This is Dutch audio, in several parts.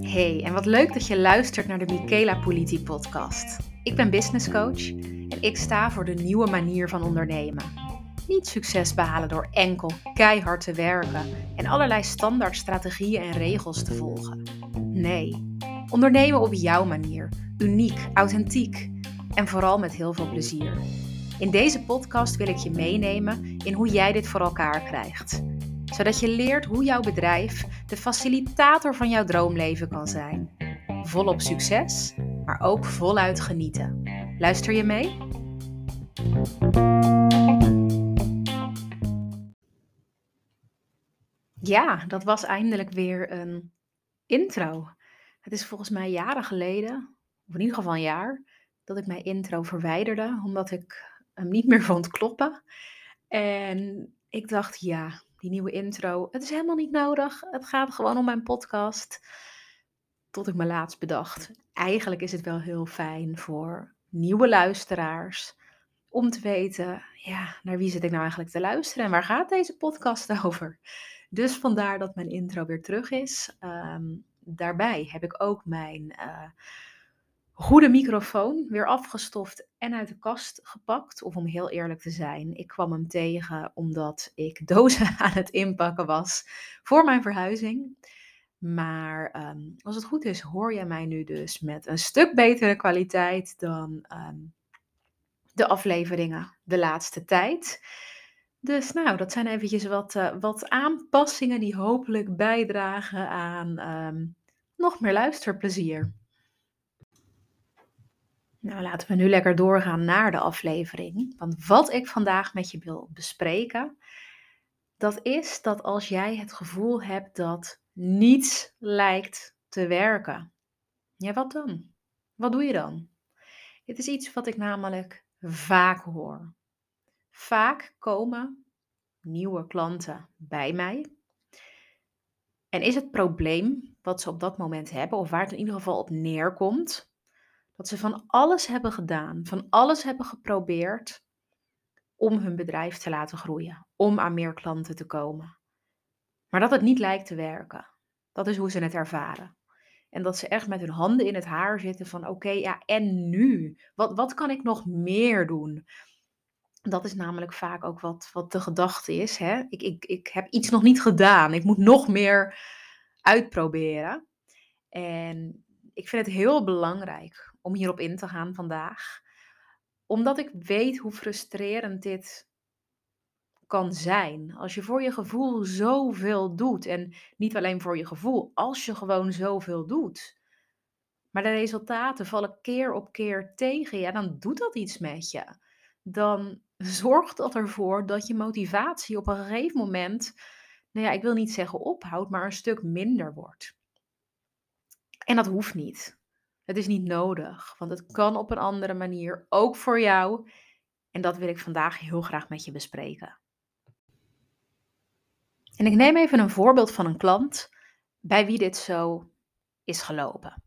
Hey, en wat leuk dat je luistert naar de Michaela Politi podcast. Ik ben business coach en ik sta voor de nieuwe manier van ondernemen. Niet succes behalen door enkel keihard te werken en allerlei standaard strategieën en regels te volgen. Nee, ondernemen op jouw manier, uniek, authentiek en vooral met heel veel plezier. In deze podcast wil ik je meenemen in hoe jij dit voor elkaar krijgt zodat je leert hoe jouw bedrijf de facilitator van jouw droomleven kan zijn. Volop succes, maar ook voluit genieten. Luister je mee? Ja, dat was eindelijk weer een intro. Het is volgens mij jaren geleden, of in ieder geval een jaar, dat ik mijn intro verwijderde, omdat ik hem niet meer vond kloppen. En ik dacht, ja, die nieuwe intro. Het is helemaal niet nodig. Het gaat gewoon om mijn podcast. Tot ik me laatst bedacht. Eigenlijk is het wel heel fijn voor nieuwe luisteraars. Om te weten, ja, naar wie zit ik nou eigenlijk te luisteren en waar gaat deze podcast over? Dus vandaar dat mijn intro weer terug is. Ehm, daarbij heb ik ook mijn uh, goede microfoon weer afgestoft en uit de kast gepakt. Of om heel eerlijk te zijn, ik kwam hem tegen omdat ik dozen aan het inpakken was voor mijn verhuizing. Maar ehm, als het goed is, hoor je mij nu dus met een stuk betere kwaliteit dan ehm, de afleveringen de laatste tijd. Dus nou, dat zijn eventjes wat, uh, wat aanpassingen die hopelijk bijdragen aan ehm, nog meer luisterplezier. Nou, laten we nu lekker doorgaan naar de aflevering. Want wat ik vandaag met je wil bespreken, dat is dat als jij het gevoel hebt dat niets lijkt te werken. Ja, wat dan? Wat doe je dan? Dit is iets wat ik namelijk vaak hoor. Vaak komen nieuwe klanten bij mij. En is het probleem wat ze op dat moment hebben, of waar het in ieder geval op neerkomt, dat ze van alles hebben gedaan, van alles hebben geprobeerd om hun bedrijf te laten groeien, om aan meer klanten te komen. Maar dat het niet lijkt te werken. Dat is hoe ze het ervaren. En dat ze echt met hun handen in het haar zitten van oké, ja, en nu? Wat, wat kan ik nog meer doen? Dat is namelijk vaak ook wat, wat de gedachte is. Hè? Ik, ik, ik heb iets nog niet gedaan. Ik moet nog meer uitproberen. En ik vind het heel belangrijk om hierop in te gaan vandaag. Omdat ik weet hoe frustrerend dit kan zijn. Als je voor je gevoel zoveel doet. En niet alleen voor je gevoel, als je gewoon zoveel doet. Maar de resultaten vallen keer op keer tegen. Ja, dan doet dat iets met je. Dan zorgt dat ervoor dat je motivatie op een gegeven moment, nou ja, ik wil niet zeggen ophoudt, maar een stuk minder wordt. En dat hoeft niet. Het is niet nodig, want het kan op een andere manier, ook voor jou. En dat wil ik vandaag heel graag met je bespreken. En ik neem even een voorbeeld van een klant bij wie dit zo is gelopen.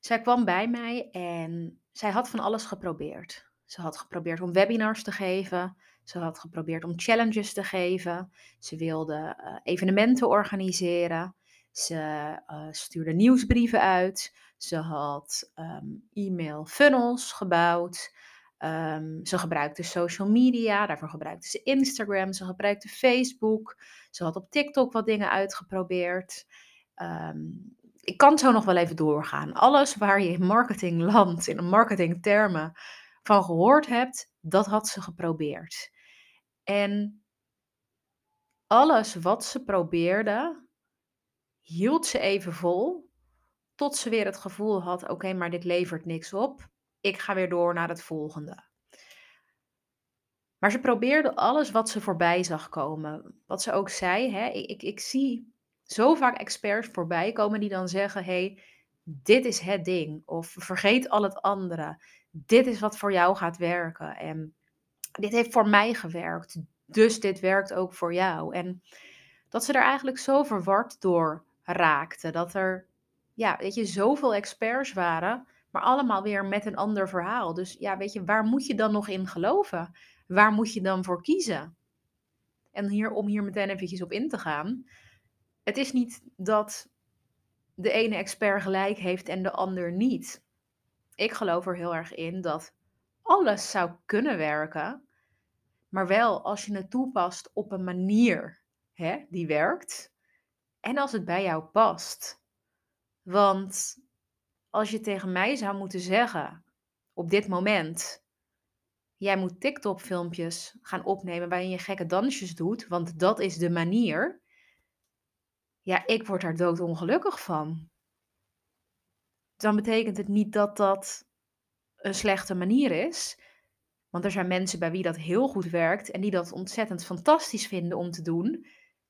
Zij kwam bij mij en zij had van alles geprobeerd. Ze had geprobeerd om webinars te geven. Ze had geprobeerd om challenges te geven. Ze wilde uh, evenementen organiseren. Ze uh, stuurde nieuwsbrieven uit. Ze had ehm, e-mail funnels gebouwd. Um, ze gebruikte social media, daarvoor gebruikte ze Instagram, ze gebruikte Facebook. Ze had op TikTok wat dingen uitgeprobeerd. Um, ik kan zo nog wel even doorgaan. Alles waar je in marketingland, in marketingtermen van gehoord hebt, dat had ze geprobeerd. En alles wat ze probeerde, hield ze even vol tot ze weer het gevoel had: oké, maar dit levert niks op. Ik ga weer door naar het volgende. Maar ze probeerde alles wat ze voorbij zag komen. Wat ze ook zei: hè, ik, ik, ik zie zo vaak experts voorbij komen die dan zeggen: hey, dit is het ding. Of vergeet al het andere. Dit is wat voor jou gaat werken. En dit heeft voor mij gewerkt. Dus dit werkt ook voor jou. En dat ze er eigenlijk zo verward door raakte. Dat er ja, weet je, zoveel experts waren, maar allemaal weer met een ander verhaal. Dus ja, weet je, waar moet je dan nog in geloven? Waar moet je dan voor kiezen? En hier, om hier meteen eventjes op in te gaan. Het is niet dat de ene expert gelijk heeft en de ander niet. Ik geloof er heel erg in dat alles zou kunnen werken, maar wel als je het toepast op een manier hè, die werkt en als het bij jou past. Want als je tegen mij zou moeten zeggen op dit moment, jij moet TikTok-filmpjes gaan opnemen waarin je gekke dansjes doet, want dat is de manier. Ja, ik word daar doodongelukkig van. Dan betekent het niet dat dat een slechte manier is. Want er zijn mensen bij wie dat heel goed werkt en die dat ontzettend fantastisch vinden om te doen.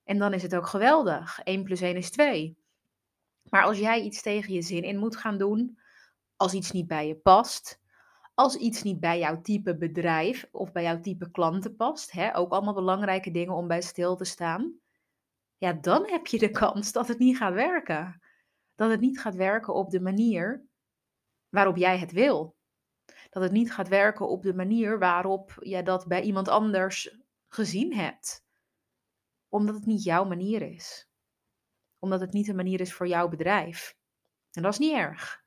En dan is het ook geweldig. 1 plus 1 is 2. Maar als jij iets tegen je zin in moet gaan doen, als iets niet bij je past, als iets niet bij jouw type bedrijf of bij jouw type klanten past, hè, ook allemaal belangrijke dingen om bij stil te staan, ja, dan heb je de kans dat het niet gaat werken. Dat het niet gaat werken op de manier waarop jij het wil. Dat het niet gaat werken op de manier waarop jij dat bij iemand anders gezien hebt. Omdat het niet jouw manier is. Omdat het niet een manier is voor jouw bedrijf. En dat is niet erg.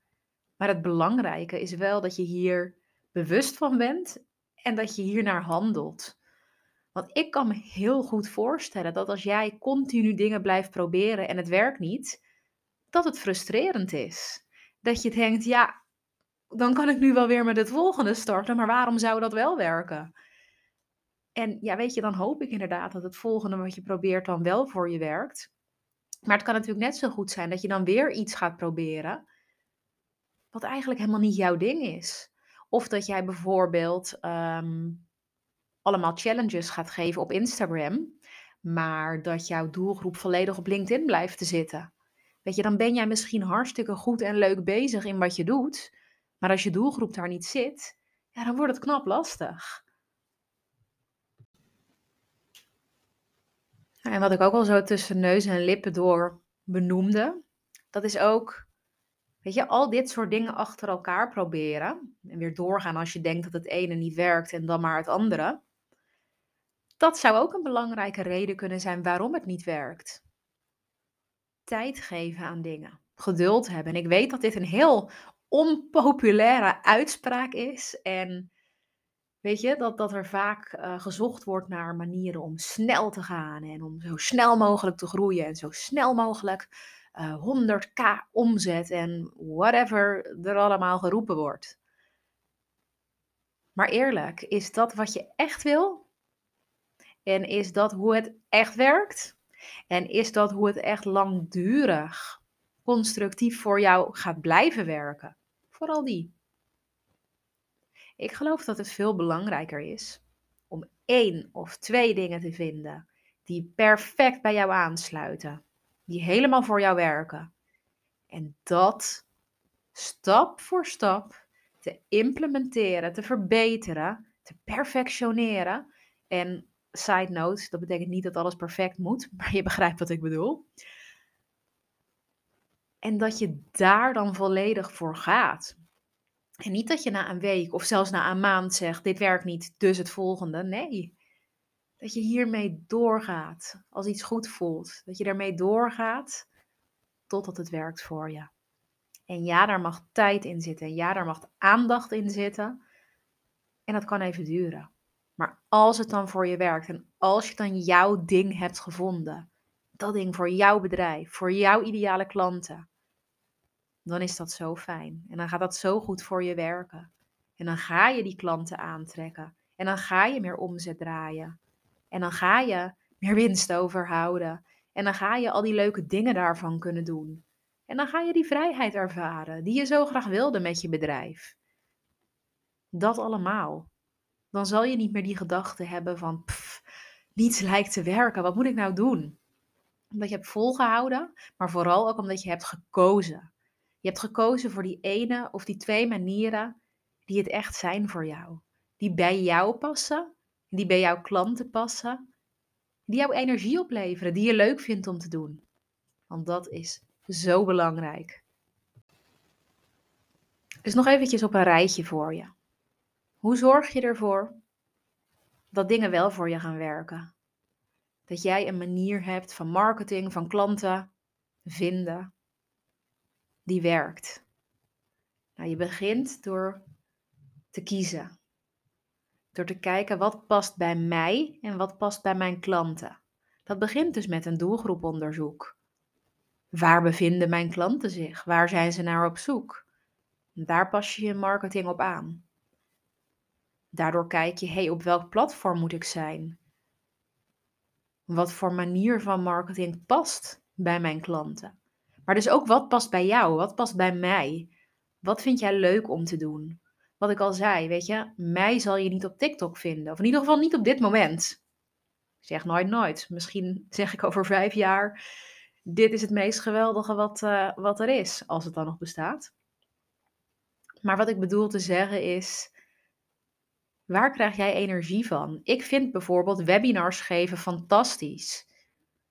Maar het belangrijke is wel dat je hier bewust van bent en dat je hiernaar handelt. Want ik kan me heel goed voorstellen dat als jij continu dingen blijft proberen en het werkt niet, dat het frustrerend is. Dat je denkt, ja, dan kan ik nu wel weer met het volgende starten, maar waarom zou dat wel werken? En ja, weet je, dan hoop ik inderdaad dat het volgende wat je probeert dan wel voor je werkt. Maar het kan natuurlijk net zo goed zijn dat je dan weer iets gaat proberen, wat eigenlijk helemaal niet jouw ding is. Of dat jij bijvoorbeeld ehm, allemaal challenges gaat geven op Instagram, maar dat jouw doelgroep volledig op LinkedIn blijft te zitten. Weet je, dan ben jij misschien hartstikke goed en leuk bezig in wat je doet, maar als je doelgroep daar niet zit, ja, dan wordt het knap lastig. En wat ik ook al zo tussen neus en lippen door benoemde, dat is ook, weet je, al dit soort dingen achter elkaar proberen. En weer doorgaan als je denkt dat het ene niet werkt en dan maar het andere. Dat zou ook een belangrijke reden kunnen zijn waarom het niet werkt. Tijd geven aan dingen, geduld hebben. En ik weet dat dit een heel onpopulaire uitspraak is. En weet je, dat, dat er vaak uh, gezocht wordt naar manieren om snel te gaan en om zo snel mogelijk te groeien en zo snel mogelijk uh, eh, 100k omzet en whatever er allemaal geroepen wordt. Maar eerlijk, is dat wat je echt wil? En is dat hoe het echt werkt? En is dat hoe het echt langdurig constructief voor jou gaat blijven werken? Vooral die. Ik geloof dat het veel belangrijker is om één of twee dingen te vinden die perfect bij jou aansluiten, die helemaal voor jou werken. En dat stap voor stap te implementeren, te verbeteren, te perfectioneren. En side note, dat betekent niet dat alles perfect moet, maar je begrijpt wat ik bedoel. En dat je daar dan volledig voor gaat. En niet dat je na een week of zelfs na een maand zegt: dit werkt niet, dus het volgende. Nee. Dat je hiermee doorgaat als iets goed voelt. Dat je ermee doorgaat totdat het werkt voor je. En ja, daar mag tijd in zitten. En ja, daar mag aandacht in zitten. En dat kan even duren. Maar als het dan voor je werkt en als je dan jouw ding hebt gevonden, dat ding voor jouw bedrijf, voor jouw ideale klanten, dan is dat zo fijn. En dan gaat dat zo goed voor je werken. En dan ga je die klanten aantrekken. En dan ga je meer omzet draaien. En dan ga je meer winst overhouden. En dan ga je al die leuke dingen daarvan kunnen doen. En dan ga je die vrijheid ervaren die je zo graag wilde met je bedrijf. Dat allemaal. Dan zal je niet meer die gedachte hebben van pff, niets lijkt te werken. Wat moet ik nou doen? Omdat je hebt volgehouden, maar vooral ook omdat je hebt gekozen. Je hebt gekozen voor die ene of die twee manieren die het echt zijn voor jou. Die bij jou passen, die bij jouw klanten passen, die jouw energie opleveren, die je leuk vindt om te doen. Want dat is zo belangrijk. Dus nog eventjes op een rijtje voor je. Hoe zorg je ervoor dat dingen wel voor je gaan werken? dat jij een manier hebt van marketing, van klanten vinden, die werkt. Nou, je begint door te kiezen. Door te kijken wat past bij mij en wat past bij mijn klanten. Dat begint dus met een doelgroeponderzoek. Waar bevinden mijn klanten zich? Waar zijn ze naar op zoek? Daar pas je je marketing op aan. Daardoor kijk je, hey, op welk platform moet ik zijn? Wat voor manier van marketing past bij mijn klanten? Maar dus ook wat past bij jou? Wat past bij mij? Wat vind jij leuk om te doen? Wat ik al zei, weet je, mij zal je niet op TikTok vinden. Of in ieder geval niet op dit moment. Ik zeg nooit nooit. Misschien zeg ik over vijf jaar, dit is het meest geweldige wat, uh, wat er is, als het dan nog bestaat. Maar wat ik bedoel te zeggen is, waar krijg jij energie van? Ik vind bijvoorbeeld webinars geven fantastisch.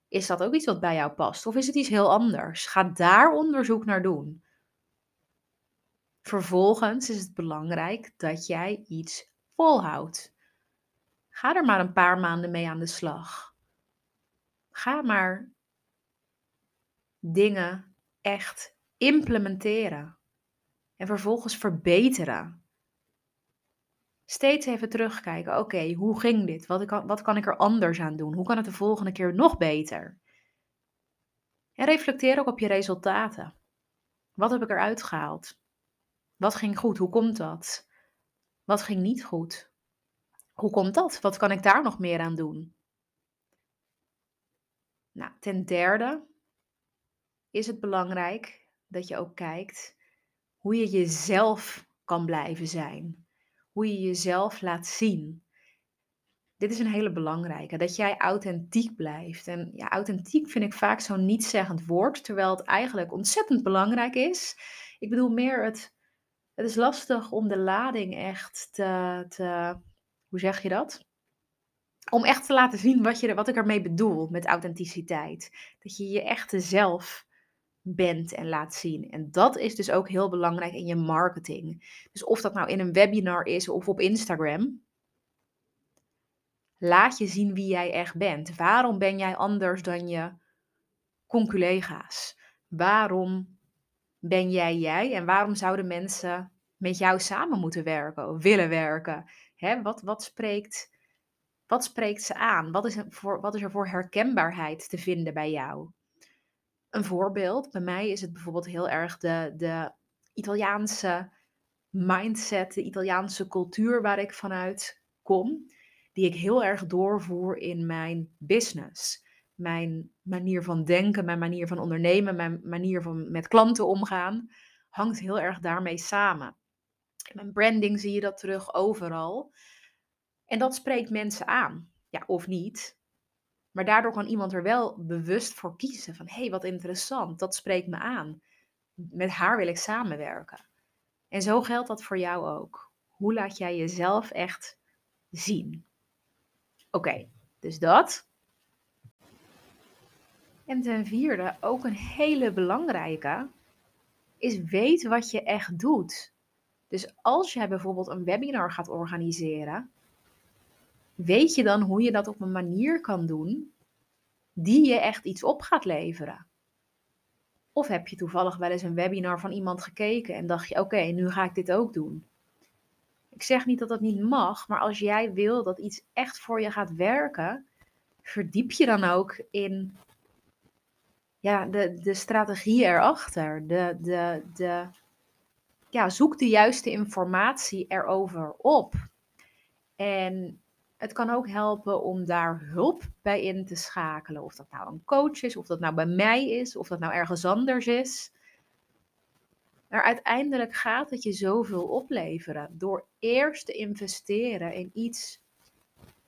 Is dat ook iets wat bij jou past? Of is het iets heel anders? Ga daar onderzoek naar doen. Vervolgens is het belangrijk dat jij iets volhoudt. Ga er maar een paar maanden mee aan de slag. Ga maar dingen echt implementeren en vervolgens verbeteren. Steeds even terugkijken. Oké, hoe ging dit? Wat, wat kan ik er anders aan doen? Hoe kan het de volgende keer nog beter? En reflecteer ook op je resultaten. Wat heb ik eruit gehaald? Wat ging goed? Hoe komt dat? Wat ging niet goed? Hoe komt dat? Wat kan ik daar nog meer aan doen? Nou, ten derde is het belangrijk dat je ook kijkt hoe je jezelf kan blijven zijn. Hoe je jezelf laat zien. Dit is een hele belangrijke, dat jij authentiek blijft. En ja, authentiek vind ik vaak zo'n nietszeggend woord, terwijl het eigenlijk ontzettend belangrijk is. Ik bedoel meer het, het is lastig om de lading echt te, te hoe zeg je dat? Om echt te laten zien wat, je, wat ik ermee bedoel met authenticiteit. Dat je je echte zelf bent en laat zien. En dat is dus ook heel belangrijk in je marketing. Dus of dat nou in een webinar is of op Instagram. Laat je zien wie jij echt bent. Waarom ben jij anders dan je conculega's? Waarom ben jij jij en waarom zouden mensen met jou samen moeten werken of willen werken? Hè, wat, wat, spreekt, wat spreekt ze aan? Wat is, voor, wat is er voor herkenbaarheid te vinden bij jou? Een voorbeeld, bij mij is het bijvoorbeeld heel erg de, de Italiaanse mindset, de Italiaanse cultuur waar ik vanuit kom, die ik heel erg doorvoer in mijn business. Mijn manier van denken, mijn manier van ondernemen, mijn manier van met klanten omgaan, hangt heel erg daarmee samen. In mijn branding zie je dat terug overal. En dat spreekt mensen aan. Ja, of niet. Maar daardoor kan iemand er wel bewust voor kiezen van hé, hey, wat interessant, dat spreekt me aan. Met haar wil ik samenwerken. En zo geldt dat voor jou ook. Hoe laat jij jezelf echt zien? Oké, dus dat. En ten vierde, ook een hele belangrijke, is weet wat je echt doet. Dus als jij bijvoorbeeld een webinar gaat organiseren, weet je dan hoe je dat op een manier kan doen die je echt iets op gaat leveren? Of heb je toevallig wel eens een webinar van iemand gekeken en dacht je: oké, nu ga ik dit ook doen? Ik zeg niet dat dat niet mag, maar als jij wil dat iets echt voor je gaat werken, verdiep je dan ook in ja, de, de strategie erachter. De, de, de, ja, zoek de juiste informatie erover op. En het kan ook helpen om daar hulp bij in te schakelen. Of dat nou een coach is, of dat nou bij mij is, of dat nou ergens anders is. Maar uiteindelijk gaat het je zoveel opleveren door eerst te investeren in iets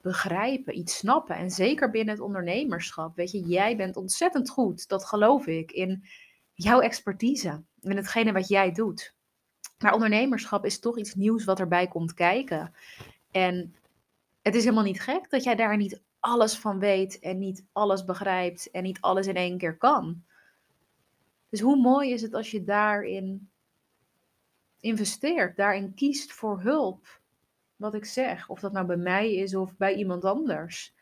begrijpen, iets snappen. En zeker binnen het ondernemerschap. Weet je, jij bent ontzettend goed, dat geloof ik, in jouw expertise. In hetgene wat jij doet. Maar ondernemerschap is toch iets nieuws wat erbij komt kijken. En het is helemaal niet gek dat jij daar niet alles van weet en niet alles begrijpt en niet alles in één keer kan. Dus hoe mooi is het als je daarin investeert, daarin kiest voor hulp. Wat ik zeg, of dat nou bij mij is of bij iemand anders.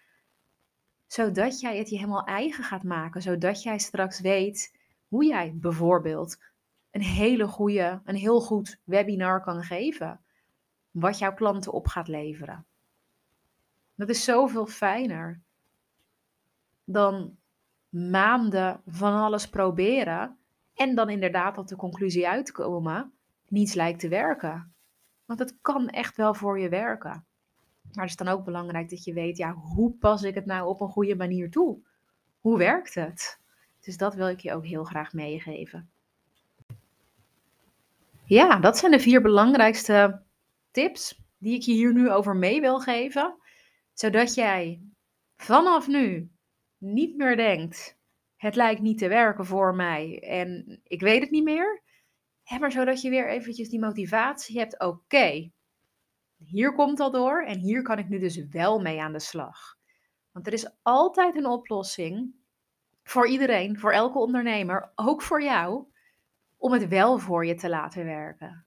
zodat jij het je helemaal eigen gaat maken, zodat jij straks weet hoe jij bijvoorbeeld een hele goede, een heel goed webinar kan geven, wat jouw klanten op gaat leveren. Dat is zoveel fijner dan maanden van alles proberen en dan inderdaad tot de conclusie uitkomen, niets lijkt te werken. Want het kan echt wel voor je werken. Maar het is dan ook belangrijk dat je weet, ja, hoe pas ik het nou op een goede manier toe? Hoe werkt het? Dus dat wil ik je ook heel graag meegeven. Ja, dat zijn de vier belangrijkste tips die ik je hier nu over mee wil geven. Zodat jij vanaf nu niet meer denkt, het lijkt niet te werken voor mij en ik weet het niet meer. maar zodat je weer eventjes die motivatie hebt, oké, hier komt dat door en hier kan ik nu dus wel mee aan de slag. Want er is altijd een oplossing voor iedereen, voor elke ondernemer, ook voor jou, om het wel voor je te laten werken.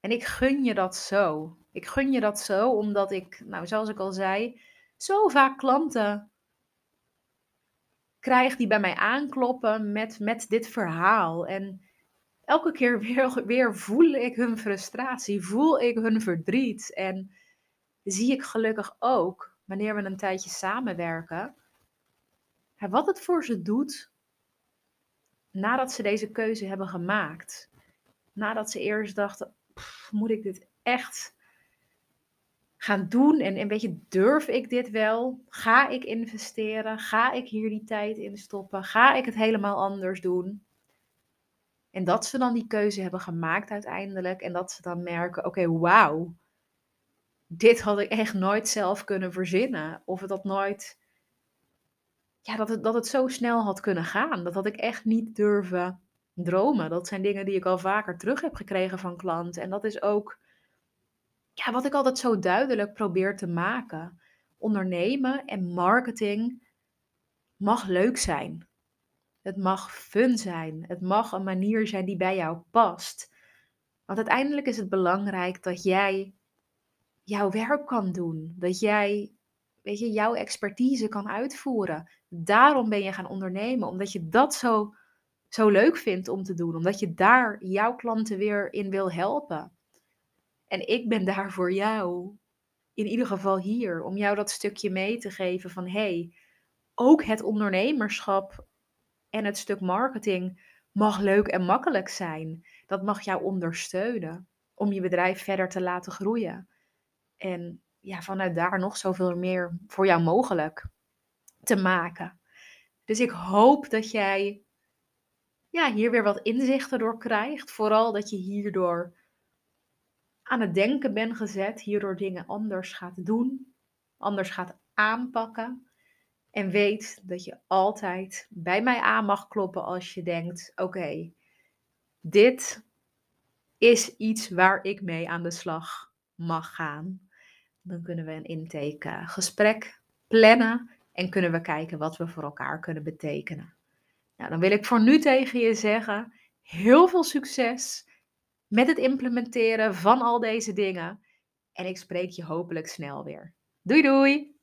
En ik gun je dat zo. Ik gun je dat zo omdat ik, nou zoals ik al zei, zo vaak klanten krijg die bij mij aankloppen met, met dit verhaal. En elke keer weer, weer voel ik hun frustratie, voel ik hun verdriet. En zie ik gelukkig ook, wanneer we een tijdje samenwerken, wat het voor ze doet nadat ze deze keuze hebben gemaakt. Nadat ze eerst dachten, moet ik dit echt gaan doen? En, en weet je, durf ik dit wel? Ga ik investeren? Ga ik hier die tijd in stoppen? Ga ik het helemaal anders doen? En dat ze dan die keuze hebben gemaakt uiteindelijk. En dat ze dan merken, oké, wauw. Dit had ik echt nooit zelf kunnen verzinnen. Of het had nooit... Ja, dat het, dat het zo snel had kunnen gaan. Dat had ik echt niet durven dromen. Dat zijn dingen die ik al vaker terug heb gekregen van klanten. En dat is ook ja, wat ik altijd zo duidelijk probeer te maken. Ondernemen en marketing mag leuk zijn. Het mag fun zijn. Het mag een manier zijn die bij jou past. Want uiteindelijk is het belangrijk dat jij jouw werk kan doen. Dat jij, weet je, jouw expertise kan uitvoeren. Daarom ben je gaan ondernemen, omdat je dat zo, zo leuk vindt om te doen. Omdat je daar jouw klanten weer in wil helpen. En ik ben daar voor jou, in ieder geval hier, om jou dat stukje mee te geven van hey, ook het ondernemerschap en het stuk marketing mag leuk en makkelijk zijn. Dat mag jou ondersteunen om je bedrijf verder te laten groeien. En ja, vanuit daar nog zoveel meer voor jou mogelijk te maken. Dus ik hoop dat jij ja, hier weer wat inzichten door krijgt. Vooral dat je hierdoor aan het denken bent gezet, hierdoor dingen anders gaat doen, anders gaat aanpakken. En weet dat je altijd bij mij aan mag kloppen als je denkt: oké, dit is iets waar ik mee aan de slag mag gaan. Dan kunnen we een intake eh, gesprek plannen en kunnen we kijken wat we voor elkaar kunnen betekenen. Nou, dan wil ik voor nu tegen je zeggen: heel veel succes met het implementeren van al deze dingen. En ik spreek je hopelijk snel weer. Doei doei!